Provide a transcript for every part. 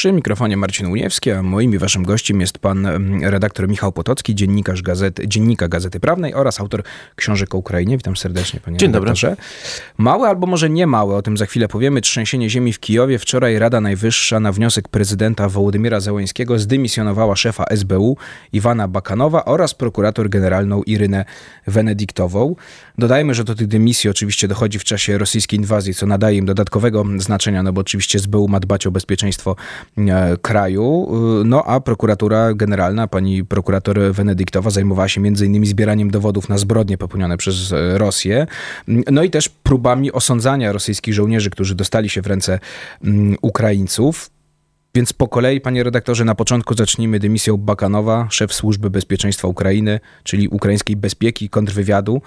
Przy mikrofonie Marcin Uniewski, a moim i waszym gościem jest pan mm, redaktor Michał Potocki, dziennikarz gazety, Dziennika Gazety Prawnej oraz autor książek o Ukrainie. Witam serdecznie, panie Dzień redaktorze. dobry. Małe albo może nie małe, o tym za chwilę powiemy, trzęsienie ziemi w Kijowie. Wczoraj Rada Najwyższa na wniosek prezydenta Wołodymyra Zełańskiego zdymisjonowała szefa SBU Iwana Bakanowa oraz prokurator generalną Irynę Wenediktową. Dodajmy, że do tych dymisji oczywiście dochodzi w czasie rosyjskiej inwazji, co nadaje im dodatkowego znaczenia, no bo oczywiście SBU ma dbać o bezpieczeństwo kraju. E, No a prokuratura generalna, pani prokurator Wenedyktowa zajmowała się innymi zbieraniem dowodów na zbrodnie popełnione przez e, Rosję. No i też próbami osądzania rosyjskich żołnierzy, którzy dostali się w ręce mm, Ukraińców. Więc po kolei, panie redaktorze, na początku zacznijmy dymisją Bakanowa, szef Służby Bezpieczeństwa Ukrainy, czyli ukraińskiej bezpieki, kontrwywiadu,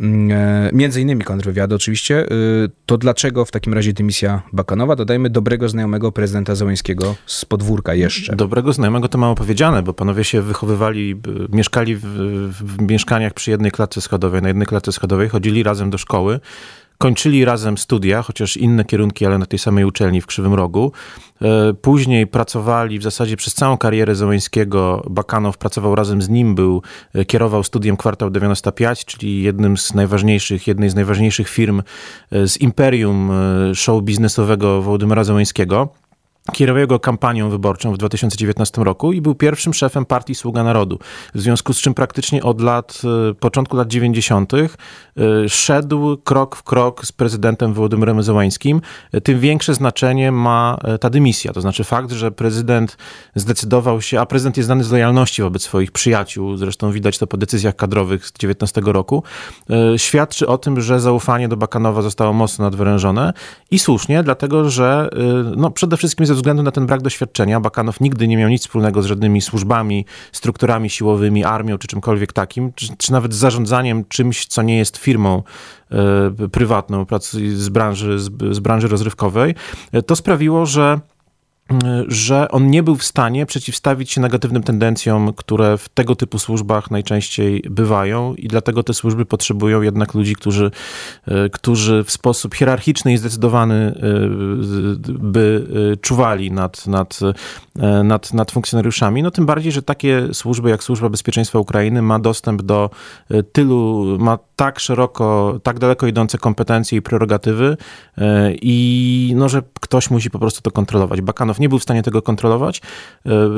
mm, e, między innymi kontrwywiadu oczywiście. Y, To dlaczego w takim razie dymisja Bakanowa? Dodajmy dobrego znajomego prezydenta Zełańskiego z podwórka jeszcze. Dobrego znajomego to mało powiedziane, bo panowie się wychowywali, mieszkali w, w mieszkaniach przy jednej klatce schodowej, na jednej klatce schodowej, chodzili razem do szkoły, kończyli razem studia, chociaż inne kierunki, ale na tej samej uczelni w Krzywym Rogu. E, Później pracowali w zasadzie przez całą karierę Zełańskiego. Bakanow pracował razem z nim, był, e, kierował studiem Kwartał 95, czyli jednym z najważniejszych, jednej z najważniejszych firm e, z imperium show biznesowego Wołodymyra Zełańskiego. Kierował jego kampanią wyborczą w 2019 roku i był pierwszym szefem partii Sługa Narodu. W związku z czym praktycznie od lat, e, początku lat 90. e, szedł krok w krok z prezydentem Wołodymyrem Zełańskim. E, Tym większe znaczenie ma ta dymisja. To znaczy fakt, że prezydent zdecydował się, a prezydent jest znany z lojalności wobec swoich przyjaciół, zresztą widać to po decyzjach kadrowych z 19 roku, świadczy o tym, że zaufanie do Bakanowa zostało mocno nadwyrężone i słusznie, dlatego że no, przede wszystkim ze względu na ten brak doświadczenia Bakanow nigdy nie miał nic wspólnego z żadnymi służbami, strukturami siłowymi, armią czy czymkolwiek takim, czy, czy nawet z zarządzaniem czymś, co nie jest firmą e, prywatną pracy z branży, z, z branży rozrywkowej. E, To sprawiło, że że on nie był w stanie przeciwstawić się negatywnym tendencjom, które w tego typu służbach najczęściej bywają i dlatego te służby potrzebują jednak ludzi, którzy, e, którzy w sposób hierarchiczny i zdecydowany e, by e, czuwali nad, nad, nad, nad funkcjonariuszami. No tym bardziej, że takie służby jak Służba Bezpieczeństwa Ukrainy ma dostęp do tylu, ma tak szeroko, tak daleko idące kompetencje i prerogatywy i no, że ktoś musi po prostu to kontrolować. Bakanow nie był w stanie tego kontrolować.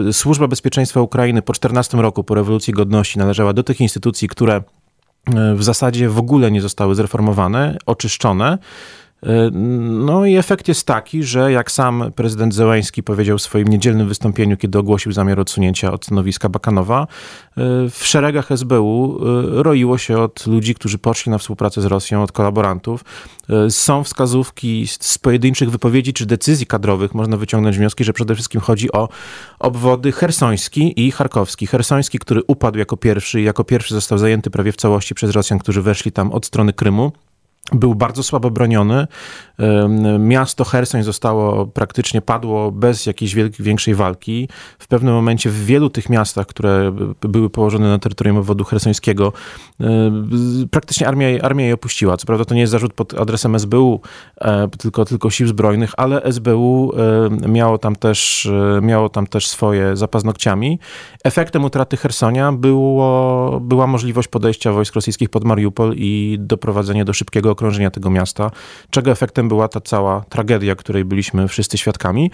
E, Służba Bezpieczeństwa Ukrainy po 14 roku, po rewolucji godności należała do tych instytucji, które e, w zasadzie w ogóle nie zostały zreformowane, oczyszczone. E, No i efekt jest taki, że jak sam prezydent Zełański powiedział w swoim niedzielnym wystąpieniu, kiedy ogłosił zamiar odsunięcia od stanowiska Bakanowa, e, w szeregach SBU e, roiło się od ludzi, którzy poszli na współpracę z Rosją, od kolaborantów. Są wskazówki z pojedynczych wypowiedzi czy decyzji kadrowych, można wyciągnąć wnioski, że przede wszystkim chodzi o obwody hersoński i charkowski. Hersoński, który upadł jako pierwszy i jako pierwszy został zajęty prawie w całości przez Rosjan, którzy weszli tam od strony Krymu był bardzo słabo broniony. Miasto Hersoń zostało praktycznie padło bez jakiejś większej walki. W pewnym momencie w wielu tych miastach, które były położone na terytorium obwodu hersońskiego, praktycznie armia, armia je opuściła. Co prawda to nie jest zarzut pod adresem SBU, e, tylko, tylko sił zbrojnych, ale SBU miało tam też, e, miało tam też swoje za paznokciami. Efektem utraty Hersonia było, była możliwość podejścia wojsk rosyjskich pod Mariupol i doprowadzenia do szybkiego okrążenia tego miasta, czego efektem była ta cała tragedia, której byliśmy wszyscy świadkami.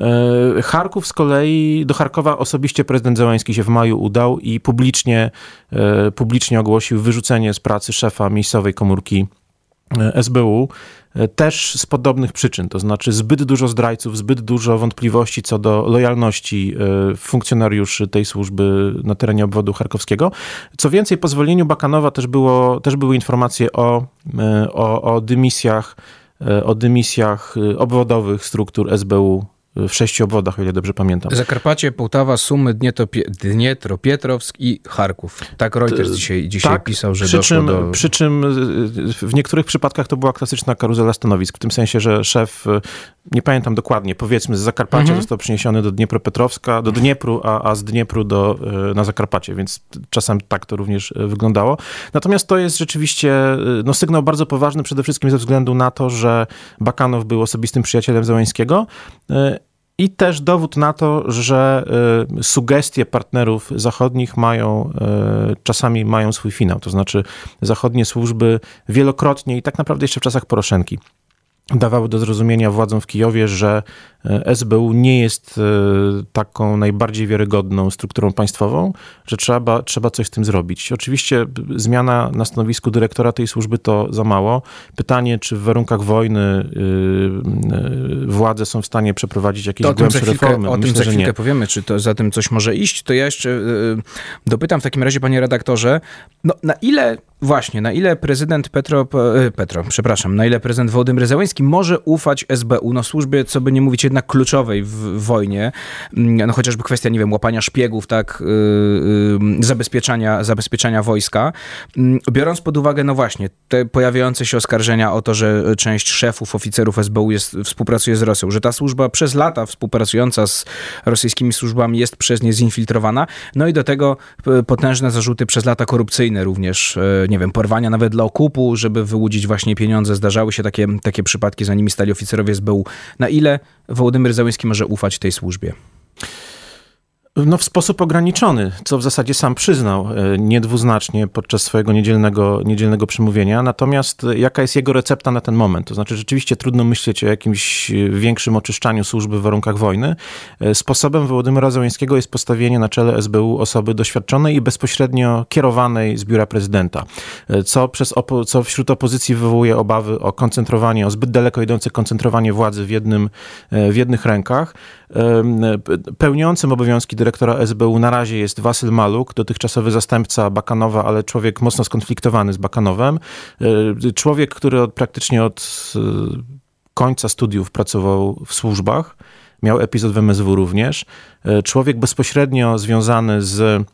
E, Charków z kolei, do Charkowa osobiście prezydent Zełański się w maju udał i publicznie, e, publicznie ogłosił wyrzucenie z pracy szefa miejscowej komórki SBU, e, też z podobnych przyczyn, to znaczy zbyt dużo zdrajców, zbyt dużo wątpliwości co do lojalności e, funkcjonariuszy tej służby na terenie obwodu charkowskiego. Co więcej, po zwolnieniu Bakanowa też, było, też były informacje o, e, o, o dymisjach e, o dymisjach e, obwodowych struktur SBU w sześciu obwodach, o ile dobrze pamiętam. Zakarpacie, Połtawa, Sumy, Dnietropie- Dnietropietrowsk i Charków. Tak Reuters dzisiaj, dzisiaj tak, pisał, że przy czym, do... Przy czym y, w niektórych przypadkach to była klasyczna karuzela stanowisk, w tym sensie, że szef, y, nie pamiętam dokładnie, powiedzmy z Zakarpacia Mhm. został przeniesiony do Dniepropetrowska, do Dniepru, a, a z Dniepru do, y, na Zakarpacie, więc czasem tak to również y, wyglądało. Natomiast to jest rzeczywiście y, no, sygnał bardzo poważny, przede wszystkim ze względu na to, że Bakanow był osobistym przyjacielem Zełańskiego, y, i też dowód na to, że sugestie partnerów zachodnich mają, czasami mają swój finał. To znaczy zachodnie służby wielokrotnie i tak naprawdę jeszcze w czasach Poroszenki dawały do zrozumienia władzom w Kijowie, że e, SBU nie jest e, taką najbardziej wiarygodną strukturą państwową, że trzeba, trzeba coś z tym zrobić. Oczywiście zmiana na stanowisku dyrektora tej służby to za mało. Pytanie, czy w warunkach wojny e, władze są w stanie przeprowadzić jakieś to głębsze chwilkę, reformy? O Myślę, tym za chwilkę nie. powiemy, czy to za tym coś może iść. To ja jeszcze dopytam w takim razie, panie redaktorze, no, na ile Właśnie, na ile prezydent Petro, Petro, przepraszam, na ile prezydent Wołodymyr Może ufać SBU, no służbie, co by nie mówić, jednak kluczowej w, wojnie, mm, no chociażby kwestia, nie wiem, łapania szpiegów, tak, yy, zabezpieczania, zabezpieczania wojska, yy, biorąc pod uwagę, no właśnie, te pojawiające się oskarżenia o to, że część szefów, oficerów SBU jest, współpracuje z Rosją, że ta służba przez lata współpracująca z rosyjskimi służbami jest przez nie zinfiltrowana, no i do tego potężne zarzuty przez lata korupcyjne również, e, nie wiem, porwania nawet dla okupu, żeby wyłudzić właśnie pieniądze. Zdarzały się takie, takie przypadki, za nimi stali oficerowie SBU. Na ile Wołodymyr Załyński może ufać tej służbie? No w sposób ograniczony, co w zasadzie sam przyznał e, niedwuznacznie podczas swojego niedzielnego, niedzielnego przemówienia. Natomiast e, jaka jest jego recepta na ten moment? To znaczy rzeczywiście trudno myśleć o jakimś e, większym oczyszczaniu służby w warunkach wojny. Sposobem Wołodymyra Załańskiego jest postawienie na czele SBU osoby doświadczonej i bezpośrednio kierowanej z biura prezydenta, co, przez opo- co wśród opozycji wywołuje obawy o koncentrowanie, o zbyt daleko idące koncentrowanie władzy w, jednym, w jednych rękach. Pełniącym obowiązki dyrektora SBU na razie jest Wasyl Maluk, dotychczasowy zastępca Bakanowa, ale człowiek mocno skonfliktowany z Bakanowem. E, człowiek, który od, praktycznie od e, końca studiów pracował w służbach, miał epizod w MSW również. E, człowiek bezpośrednio związany z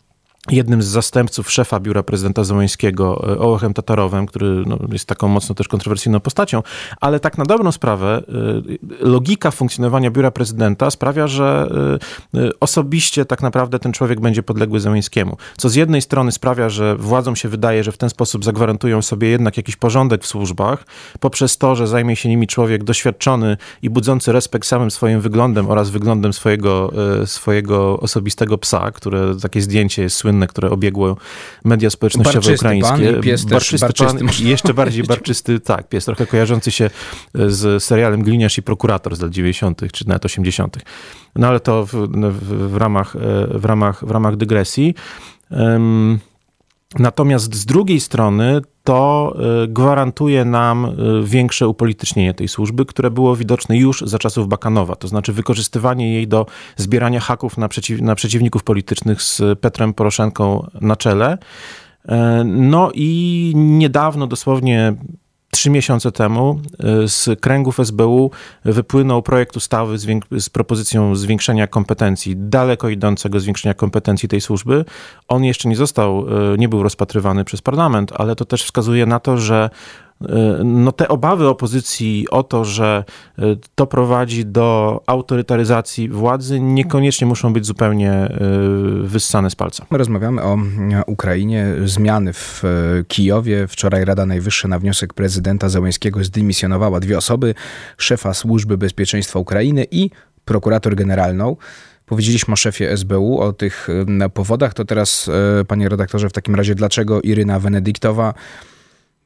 jednym z zastępców szefa biura prezydenta Zamońskiego, e, Ołechem Tatarowem, który no, jest taką mocno też kontrowersyjną postacią, ale tak na dobrą sprawę e, logika funkcjonowania biura prezydenta sprawia, że e, osobiście tak naprawdę ten człowiek będzie podległy Zamońskiemu. Co z jednej strony sprawia, że władzom się wydaje, że w ten sposób zagwarantują sobie jednak jakiś porządek w służbach, poprzez to, że zajmie się nimi człowiek doświadczony i budzący respekt samym swoim wyglądem oraz wyglądem swojego, swojego osobistego psa, które takie zdjęcie jest słynne które obiegło media społecznościowe barczysty ukraińskie. Pan pies barczysty, barczysty pan, jeszcze bardziej barczysty, tak, pies trochę kojarzący się z serialem Gliniarz i prokurator z lat 90. czy nawet 80. No ale to w, w, w ramach, w, ramach, w ramach dygresji. Um, Natomiast z drugiej strony to y, gwarantuje nam y, większe upolitycznienie tej służby, które było widoczne już za czasów Bakanowa, to znaczy wykorzystywanie jej do zbierania haków na, przeciw, na przeciwników politycznych z Petrem Poroszenką na czele. E, no i niedawno, dosłownie Trzy miesiące temu y, z kręgów SBU wypłynął projekt ustawy z, z, propozycją zwiększenia kompetencji, daleko idącego zwiększenia kompetencji tej służby. On jeszcze nie został, y, nie był rozpatrywany przez parlament, ale to też wskazuje na to, że no te obawy opozycji o to, że e, to prowadzi do autorytaryzacji władzy, niekoniecznie muszą być zupełnie e, wyssane z palca. Rozmawiamy o Ukrainie, zmiany w Kijowie. Wczoraj Rada Najwyższa na wniosek prezydenta Zełenskiego zdymisjonowała dwie osoby, szefa Służby Bezpieczeństwa Ukrainy i prokurator generalną. Powiedzieliśmy o szefie SBU, o tych powodach. To teraz, panie redaktorze, w takim razie, dlaczego Iryna Wenedyktowa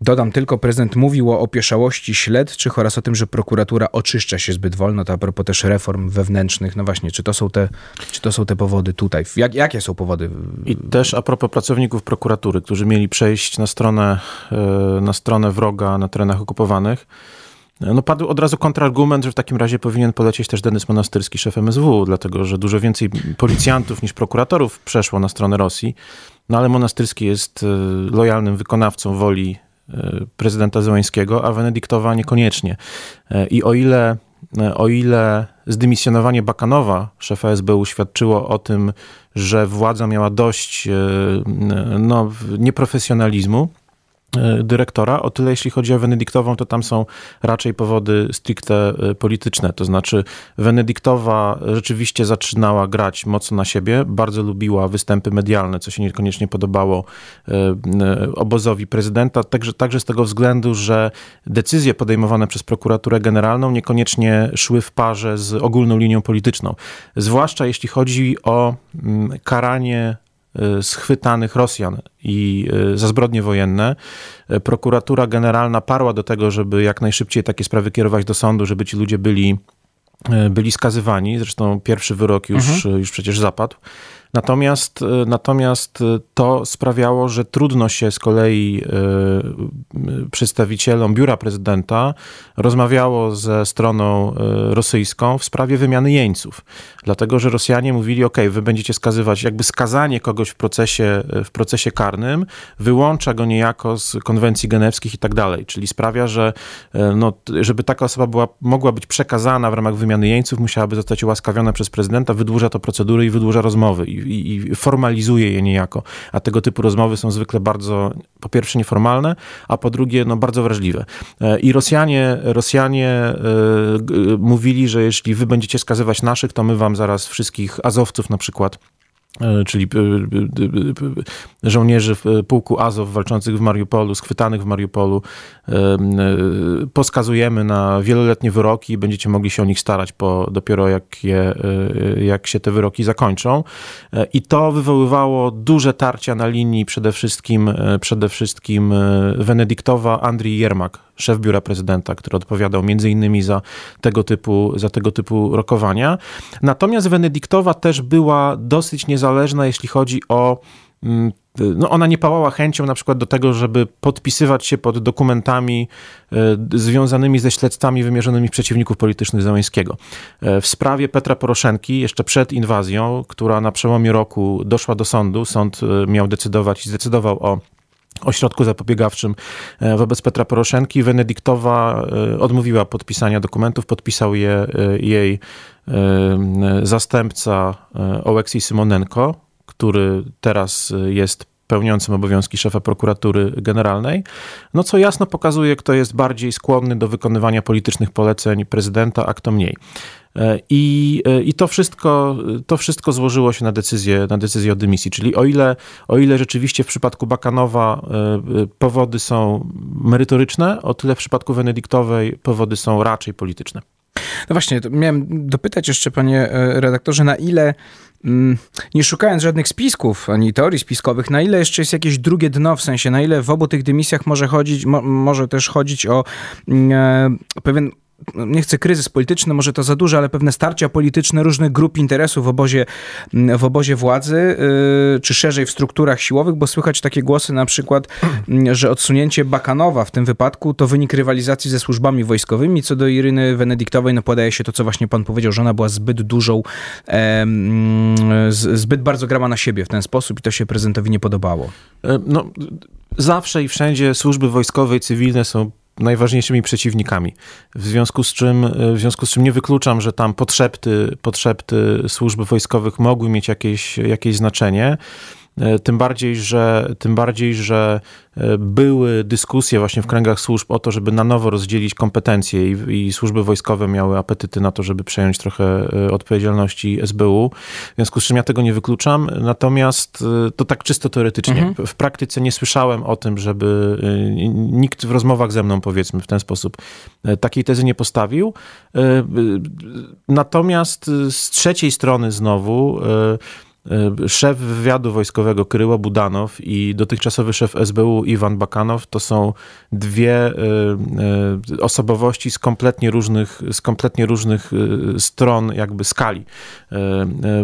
Dodam tylko, prezydent mówił o opieszałości śledczych oraz o tym, że prokuratura oczyszcza się zbyt wolno, to a propos też reform wewnętrznych. No właśnie, czy to są te, czy to są te powody tutaj? Jak, jakie są powody? I też a propos pracowników prokuratury, którzy mieli przejść na stronę, e, na stronę wroga na terenach okupowanych. No padł od razu kontrargument, że w takim razie powinien polecieć też Denis Monastyrski, szef MSW, dlatego że dużo więcej policjantów niż prokuratorów przeszło na stronę Rosji. No ale Monastyrski jest e, lojalnym wykonawcą woli E, prezydenta Zełańskiego, a Wenedyktowa niekoniecznie. E, I o ile, e, o ile zdymisjonowanie Bakanowa, szefa SBU, świadczyło o tym, że władza miała dość no, nieprofesjonalizmu, E, dyrektora. O tyle jeśli chodzi o Wenediktową, to tam są raczej powody stricte e, polityczne. To znaczy Wenedyktowa rzeczywiście zaczynała grać mocno na siebie, bardzo lubiła występy medialne, co się niekoniecznie podobało e, obozowi prezydenta, także, także z tego względu, że decyzje podejmowane przez prokuraturę generalną niekoniecznie szły w parze z ogólną linią polityczną. Zwłaszcza jeśli chodzi o mm, karanie schwytanych Rosjan i y, za zbrodnie wojenne. Y, prokuratura generalna parła do tego, żeby jak najszybciej takie sprawy kierować do sądu, żeby ci ludzie byli, byli skazywani. Zresztą pierwszy wyrok już, mhm. już przecież zapadł. Natomiast, e, natomiast e, to sprawiało, że trudno się z kolei e, przedstawicielom biura prezydenta rozmawiało ze stroną rosyjską w sprawie wymiany jeńców. Dlatego, że Rosjanie mówili, ok, wy będziecie skazywać, jakby skazanie kogoś w procesie, w procesie karnym wyłącza go niejako z konwencji genewskich i tak dalej. Czyli sprawia, że no, żeby taka osoba była, mogła być przekazana w ramach wymiany jeńców, musiałaby zostać ułaskawiona przez prezydenta, wydłuża to procedury i wydłuża rozmowy. I i, i formalizuje je niejako. A tego typu rozmowy są zwykle bardzo, po pierwsze, nieformalne, a po drugie, no, bardzo wrażliwe. E, I Rosjanie, Rosjanie y, mówili, że jeśli wy będziecie skazywać naszych, to my wam zaraz wszystkich Azowców na przykład E, czyli e, e, żołnierzy pułku Azow walczących w Mariupolu, schwytanych w Mariupolu, poskazujemy na wieloletnie wyroki i będziecie mogli się o nich starać po, dopiero jak, je, jak się te wyroki zakończą. I to wywoływało duże tarcia na linii przede wszystkim, przede wszystkim Wenedyktowa, Andrii Jermak, szef biura prezydenta, który odpowiadał między innymi za tego typu, za tego typu rokowania. Natomiast Wenedyktowa też była dosyć niezależna, jeśli chodzi o mm, no ona nie pałała chęcią na przykład do tego, żeby podpisywać się pod dokumentami e, związanymi ze śledztwami wymierzonymi w przeciwników politycznych Załęskiego. E, w sprawie Petra Poroszenki, jeszcze przed inwazją, która na przełomie roku doszła do sądu, sąd e, miał decydować i zdecydował o ośrodku zapobiegawczym e, wobec Petra Poroszenki. Wenedyktowa e, odmówiła podpisania dokumentów, podpisał je e, jej zastępca Oleksij Symonenko, który teraz jest pełniącym obowiązki szefa prokuratury generalnej, no co jasno pokazuje, kto jest bardziej skłonny do wykonywania politycznych poleceń prezydenta, a kto mniej. E, I, e, I to, wszystko, to wszystko złożyło się na decyzję, na decyzję o dymisji. Czyli o ile, o ile rzeczywiście w przypadku Bakanowa e, powody są merytoryczne, o tyle w przypadku Wenedyktowej powody są raczej polityczne. No właśnie, miałem dopytać jeszcze, panie redaktorze, na ile nie szukając żadnych spisków ani teorii spiskowych, na ile jeszcze jest jakieś drugie dno, w sensie na ile w obu tych dymisjach może chodzić, mo, może też chodzić o mm, e, pewien nie chcę kryzys polityczny, może to za dużo, ale pewne starcia polityczne różnych grup interesów w obozie, w obozie władzy, yy, czy szerzej w strukturach siłowych, bo słychać takie głosy na przykład, że odsunięcie Bakanowa w tym wypadku to wynik rywalizacji ze służbami wojskowymi. Co do Iryny Wenedyktowej, no podaje się to, co właśnie pan powiedział, że ona była zbyt dużą, zbyt bardzo grała na siebie w ten sposób i to się prezydentowi nie podobało. E, no, zawsze i wszędzie służby wojskowe i cywilne są najważniejszymi przeciwnikami. W związku z czym, w związku z czym nie wykluczam, że tam podszepty, podszepty służb wojskowych mogły mieć jakieś, jakieś znaczenie. E, tym bardziej, że, tym bardziej, że e, były dyskusje właśnie w kręgach służb o to, żeby na nowo rozdzielić kompetencje i, i służby wojskowe miały apetyty na to, żeby przejąć trochę e, odpowiedzialności SBU. W związku z czym ja tego nie wykluczam. Natomiast to tak czysto teoretycznie. Mhm. W praktyce nie słyszałem o tym, żeby nikt w rozmowach ze mną, powiedzmy w ten sposób, takiej tezy nie postawił. Natomiast z trzeciej strony znowu szef wywiadu wojskowego Kryło Budanow i dotychczasowy szef SBU Iwan Bakanow to są dwie e, e, osobowości z kompletnie różnych, z kompletnie różnych stron jakby skali.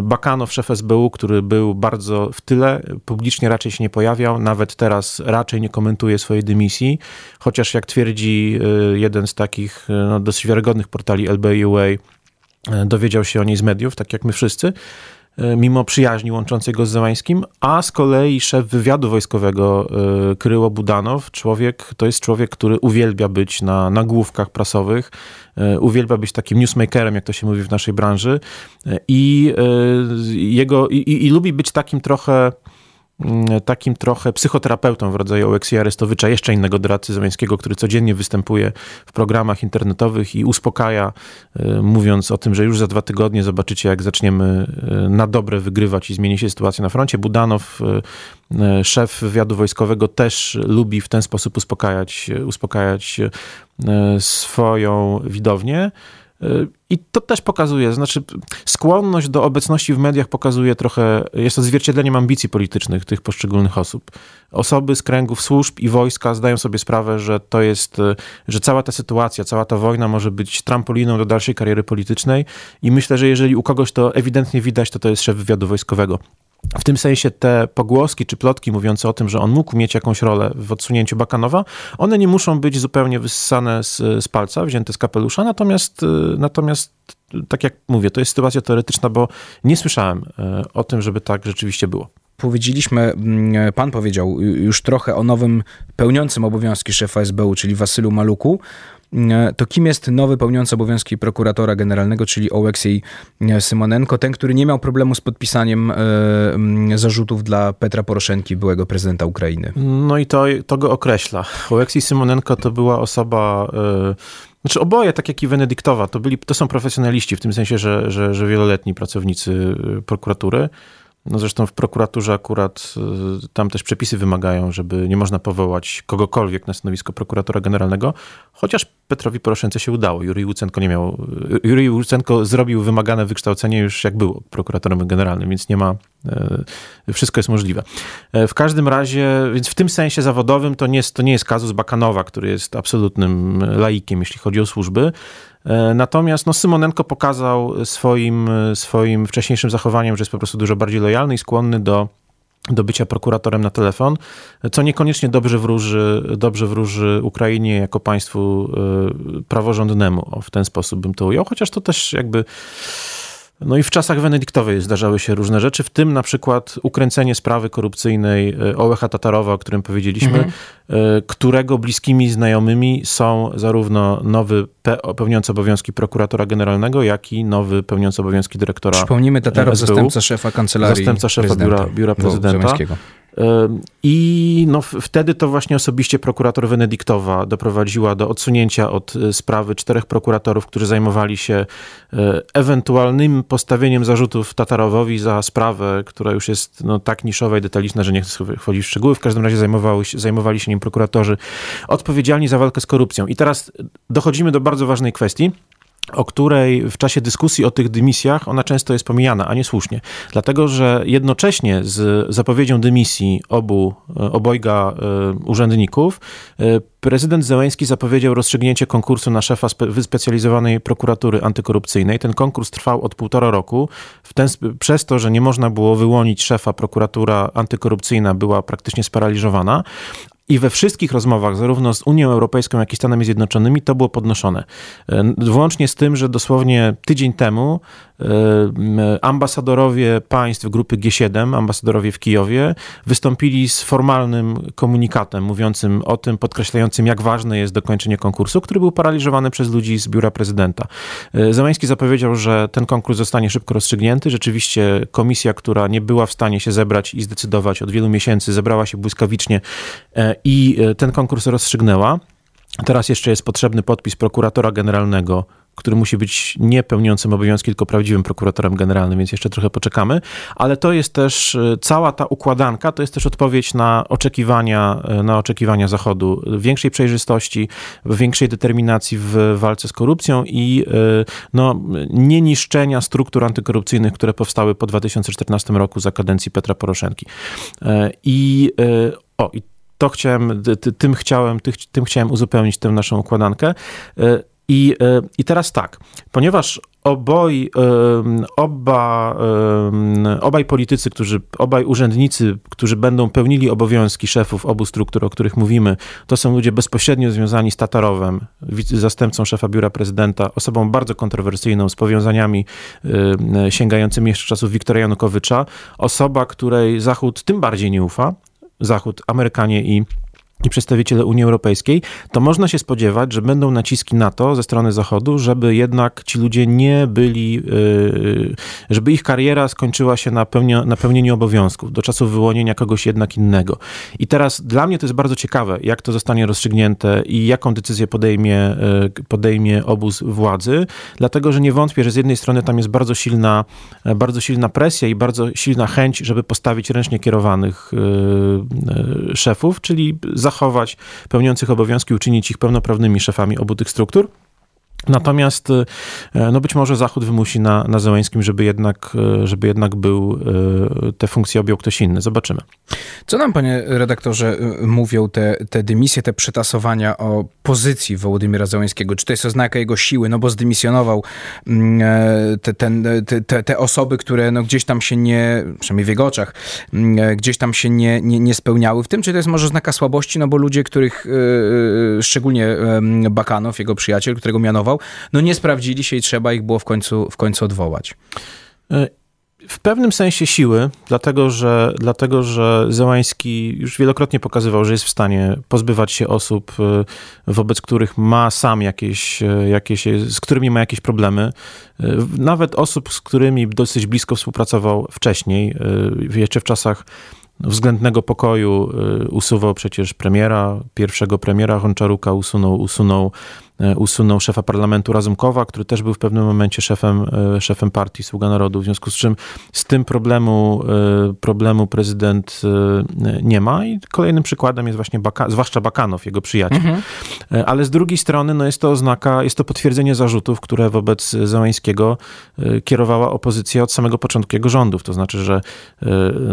Bakanow, szef SBU, który był bardzo w tyle, publicznie raczej się nie pojawiał, nawet teraz raczej nie komentuje swojej dymisji, chociaż jak twierdzi jeden z takich no, dosyć wiarygodnych portali LBUA, dowiedział się o niej z mediów, tak jak my wszyscy. E, mimo przyjaźni łączącej go z Zełańskim, a z kolei szef wywiadu wojskowego e, Kryło Budanow, człowiek, to jest człowiek, który uwielbia być na nagłówkach prasowych, e, uwielbia być takim newsmakerem, jak to się mówi w naszej branży i jego, i, i lubi być takim trochę takim trochę psychoterapeutą w rodzaju Oleksija Arestowicza, jeszcze innego doradcy Zeleńskiego, który codziennie występuje w programach internetowych i uspokaja, e, mówiąc o tym, że już za dwa tygodnie zobaczycie, jak zaczniemy e, na dobre wygrywać i zmieni się sytuacja na froncie. Budanow, szef wywiadu wojskowego, też lubi w ten sposób uspokajać, uspokajać swoją widownię. I to też pokazuje, znaczy skłonność do obecności w mediach pokazuje trochę, jest to zwierciedleniem ambicji politycznych tych poszczególnych osób. Osoby z kręgów służb i wojska zdają sobie sprawę, że to jest, że cała ta sytuacja, cała ta wojna może być trampoliną do dalszej kariery politycznej i myślę, że jeżeli u kogoś to ewidentnie widać, to to jest szef wywiadu wojskowego. W tym sensie te pogłoski czy plotki mówiące o tym, że on mógł mieć jakąś rolę w odsunięciu Bakanowa, one nie muszą być zupełnie wyssane z, z palca, wzięte z kapelusza, natomiast, y, natomiast tak jak mówię, to jest sytuacja teoretyczna, bo nie słyszałem y, o tym, żeby tak rzeczywiście było powiedzieliśmy, mm, pan powiedział już trochę o nowym pełniącym obowiązki szefa SBU, czyli Wasylu Maluku. E, to kim jest nowy pełniący obowiązki prokuratora generalnego, czyli Oleksiej e, Symonenko, ten, który nie miał problemu z podpisaniem e, zarzutów dla Petra Poroszenki, byłego prezydenta Ukrainy. No i to, to go określa. Oleksiej Symonenko to była osoba... Znaczy oboje, tak jak i Wenedyktowa, to, byli, to są profesjonaliści, w tym sensie, że, że, że wieloletni pracownicy prokuratury. No zresztą w prokuraturze akurat y, tam też przepisy wymagają, żeby nie można powołać kogokolwiek na stanowisko prokuratora generalnego, chociaż Petrowi Poroszence się udało. Jurij Łucenko nie miał, y, Jurij Łucenko zrobił wymagane wykształcenie już jak był prokuratorem generalnym, więc nie ma, y, wszystko jest możliwe. E, w każdym razie, więc w tym sensie zawodowym to nie jest, to nie jest kazus Bakanowa, który jest absolutnym laikiem, jeśli chodzi o służby, natomiast no, Symonenko pokazał swoim, swoim wcześniejszym zachowaniem, że jest po prostu dużo bardziej lojalny i skłonny do do bycia prokuratorem na telefon, co niekoniecznie dobrze wróży, dobrze wróży Ukrainie jako państwu e, praworządnemu. W ten sposób bym to ujął, chociaż to też jakby no i w czasach Wenedyktowej zdarzały się różne rzeczy, w tym na przykład ukręcenie sprawy korupcyjnej e, Olecha Tatarowa, o którym powiedzieliśmy, mhm. E, którego bliskimi znajomymi są zarówno nowy pełniący obowiązki prokuratora generalnego, jak i nowy pełniący obowiązki dyrektora Przypomnijmy, Tatarow, SBU, zastępca szefa kancelarii Zastępca szefa biura, biura prezydenta. I no, wtedy to właśnie osobiście prokurator Wenedyktowa doprowadziła do odsunięcia od e, sprawy czterech prokuratorów, którzy zajmowali się e, ewentualnym postawieniem zarzutów Tatarowowi za sprawę, która już jest no, tak niszowa i detaliczna, że nie chcę wchodzić w szczegóły. W każdym razie zajmowali, zajmowali się nim prokuratorzy odpowiedzialni za walkę z korupcją. I teraz dochodzimy do bardzo ważnej kwestii o której w czasie dyskusji o tych dymisjach ona często jest pomijana, a nie słusznie. Dlatego, że jednocześnie z zapowiedzią dymisji obu, e, obojga e, urzędników, e, prezydent Zełęński zapowiedział rozstrzygnięcie konkursu na szefa wyspecjalizowanej prokuratury antykorupcyjnej. Ten konkurs trwał od półtora roku. Ten, przez to, że nie można było wyłonić szefa, prokuratura antykorupcyjna była praktycznie sparaliżowana, i we wszystkich rozmowach, zarówno z Unią Europejską, jak i Stanami Zjednoczonymi, to było podnoszone. E, włącznie z tym, że dosłownie tydzień temu ambasadorowie państw grupy G7, ambasadorowie w Kijowie, wystąpili z formalnym komunikatem mówiącym o tym, podkreślającym, jak ważne jest dokończenie konkursu, który był paraliżowany przez ludzi z biura prezydenta. E, Zamański zapowiedział, że ten konkurs zostanie szybko rozstrzygnięty. Rzeczywiście komisja, która nie była w stanie się zebrać i zdecydować od wielu miesięcy, zebrała się błyskawicznie i e, ten konkurs rozstrzygnęła. Teraz jeszcze jest potrzebny podpis prokuratora generalnego, który musi być nie pełniącym obowiązki, tylko prawdziwym prokuratorem generalnym, więc jeszcze trochę poczekamy. Ale to jest też e, cała ta układanka, to jest też odpowiedź na oczekiwania, e, na oczekiwania Zachodu większej przejrzystości, większej determinacji w walce z korupcją i no, nie niszczenia struktur antykorupcyjnych, które powstały po 2014 roku za kadencji Petra Poroszenki. I o, i to chciałem, tym chciałem, tym chciałem uzupełnić tę naszą układankę. I, e, I teraz tak, ponieważ oboj, oba, obaj politycy, którzy, obaj urzędnicy, którzy będą pełnili obowiązki szefów obu struktur, o których mówimy, to są ludzie bezpośrednio związani z Tatarowem, zastępcą szefa biura prezydenta, osobą bardzo kontrowersyjną, z powiązaniami sięgającymi jeszcze czasów Wiktora Janukowycza, osoba, której Zachód tym bardziej nie ufa, Zachód, Amerykanie i i przedstawiciele Unii Europejskiej, to można się spodziewać, że będą naciski na to ze strony Zachodu, żeby jednak ci ludzie nie byli, yy, żeby ich kariera skończyła się na, pełni, na pełnieniu obowiązków, do czasu wyłonienia kogoś jednak innego. I teraz dla mnie to jest bardzo ciekawe, jak to zostanie rozstrzygnięte i jaką decyzję podejmie, yy, podejmie obóz władzy, dlatego, że nie wątpię, że z jednej strony tam jest bardzo silna, bardzo silna presja i bardzo silna chęć, żeby postawić ręcznie kierowanych szefów, czyli za zachować pełniących obowiązki, uczynić ich pełnoprawnymi szefami obu tych struktur. Natomiast e, no być może Zachód wymusi na, na Zełańskim, żeby jednak, e, żeby jednak był, e, te funkcje objął ktoś inny. Zobaczymy. Co nam, panie redaktorze, mówią te, te dymisje, te przetasowania o pozycji Wołodymira Zełańskiego? Czy to jest oznaka jego siły? No bo zdymisjonował mm, te, ten, te, te osoby, które no gdzieś tam się nie, przynajmniej w jego oczach, mm, gdzieś tam się nie, nie, nie spełniały w tym, czy to jest może oznaka słabości? No bo ludzie, których, szczególnie Bakanow, jego przyjaciel, którego mianował, no nie sprawdzili się i trzeba ich było w końcu, w końcu odwołać. W pewnym sensie siły, dlatego że, dlatego że Zełański już wielokrotnie pokazywał, że jest w stanie pozbywać się osób, e, wobec których ma sam jakieś, e, jakieś z którymi ma jakieś problemy. Nawet osób, z którymi dosyć blisko współpracował wcześniej, jeszcze w czasach względnego pokoju usuwał przecież premiera, pierwszego premiera Honczaruka usunął, usunął usunął szefa parlamentu Razumkowa, który też był w pewnym momencie szefem, e, szefem partii Sługa Narodu, w związku z czym z tym problemu, e, problemu prezydent nie ma i kolejnym przykładem jest właśnie Baka, zwłaszcza Bakanow, jego przyjaciel. Mhm. Ale z drugiej strony no jest to oznaka, jest to potwierdzenie zarzutów, które wobec Załańskiego kierowała opozycja od samego początku jego rządów, to znaczy, że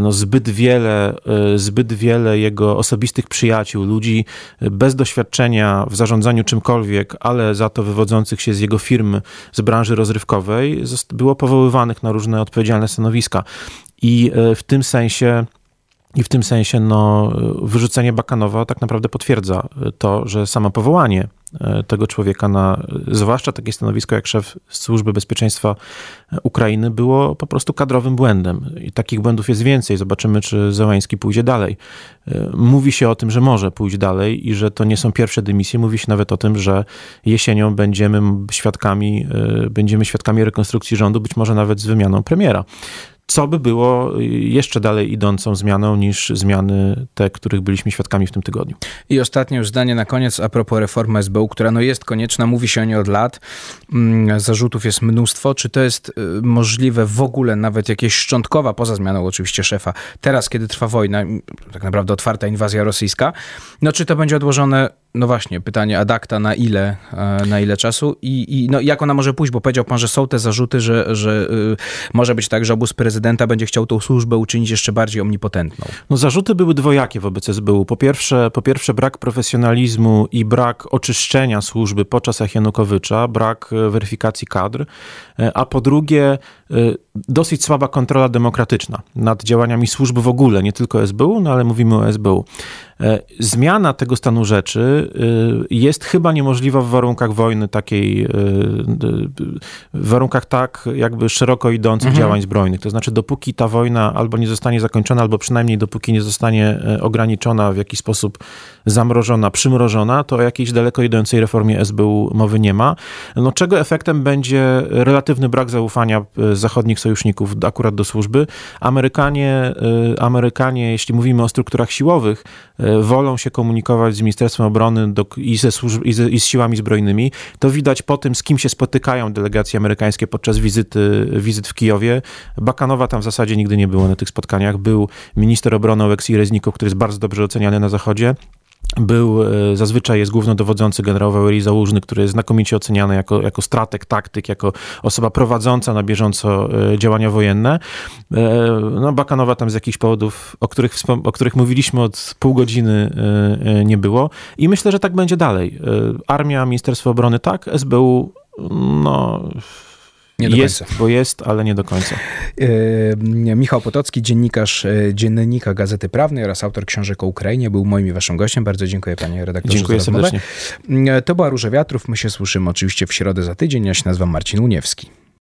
no zbyt wiele, zbyt wiele jego osobistych przyjaciół, ludzi bez doświadczenia w zarządzaniu czymkolwiek, ale za to wywodzących się z jego firm z branży rozrywkowej było powoływanych na różne odpowiedzialne stanowiska. I e, w tym sensie i w tym sensie no, wyrzucenie Bakanowa tak naprawdę potwierdza to, że samo powołanie e, tego człowieka na zwłaszcza takie stanowisko jak szef Służby Bezpieczeństwa Ukrainy było po prostu kadrowym błędem. I takich błędów jest więcej. Zobaczymy, czy Zełański pójdzie dalej. E, mówi się o tym, że może pójść dalej i że to nie są pierwsze dymisje. Mówi się nawet o tym, że jesienią będziemy świadkami, e, będziemy świadkami rekonstrukcji rządu, być może nawet z wymianą premiera co by było jeszcze dalej idącą zmianą niż zmiany te, których byliśmy świadkami w tym tygodniu. I ostatnie już zdanie na koniec a propos reformy SBU, która no jest konieczna, mówi się o niej od lat, mm, zarzutów jest mnóstwo. Czy to jest y, możliwe w ogóle, nawet jakieś szczątkowa, poza zmianą oczywiście szefa, teraz kiedy trwa wojna, tak naprawdę otwarta inwazja rosyjska, no czy to będzie odłożone no właśnie, pytanie adakta na ile, e, na ile czasu i, i no, jak ona może pójść, bo powiedział pan, że są te zarzuty, że, że y, może być tak, że obóz prezydenta będzie chciał tą służbę uczynić jeszcze bardziej omnipotentną. No zarzuty były dwojakie wobec SBU. Po pierwsze, po pierwsze brak profesjonalizmu i brak oczyszczenia służby po czasach Janukowycza, brak e, weryfikacji kadr, e, a po drugie dosyć słaba kontrola demokratyczna nad działaniami służby w ogóle, nie tylko SBU, no ale mówimy o SBU. E, zmiana tego stanu rzeczy e, jest chyba niemożliwa w warunkach wojny takiej, e, w warunkach tak jakby szeroko idących mhm. działań zbrojnych. To znaczy, dopóki ta wojna albo nie zostanie zakończona, albo przynajmniej dopóki nie zostanie ograniczona, w jakiś sposób zamrożona, przymrożona, to o jakiejś daleko idącej reformie SBU mowy nie ma. No, czego efektem będzie relatywny brak zaufania zachodnich sojuszników akurat do służby. Amerykanie, Amerykanie jeśli mówimy o strukturach siłowych, wolą się komunikować z Ministerstwem Obrony do, i, ze służb, i, ze, i, z siłami zbrojnymi. To widać po tym, z kim się spotykają delegacje amerykańskie podczas wizyty, wizyt w Kijowie. Bakanowa tam w zasadzie nigdy nie było na tych spotkaniach. Był minister obrony Oleksij Reznikow, który jest bardzo dobrze oceniany na Zachodzie był, e, zazwyczaj jest głównodowodzący generał Wałęsy Załużny, który jest znakomicie oceniany jako, jako strateg, taktyk, jako osoba prowadząca na bieżąco e, działania wojenne. E, no, Bakanowa tam z jakichś powodów, o których, o których mówiliśmy od pół godziny nie było i myślę, że tak będzie dalej. Armia, Ministerstwo Obrony tak, SBU no nie do jest, końca. bo jest, ale nie do końca. E, Michał Potocki, dziennikarz e, Dziennika Gazety Prawnej oraz autor książek o Ukrainie, był moim i waszym gościem. Bardzo dziękuję panie redaktorze Dziękuję serdecznie. E, to była Róża Wiatrów. My się słyszymy oczywiście w środę za tydzień. Ja się nazywam Marcin Uniewski.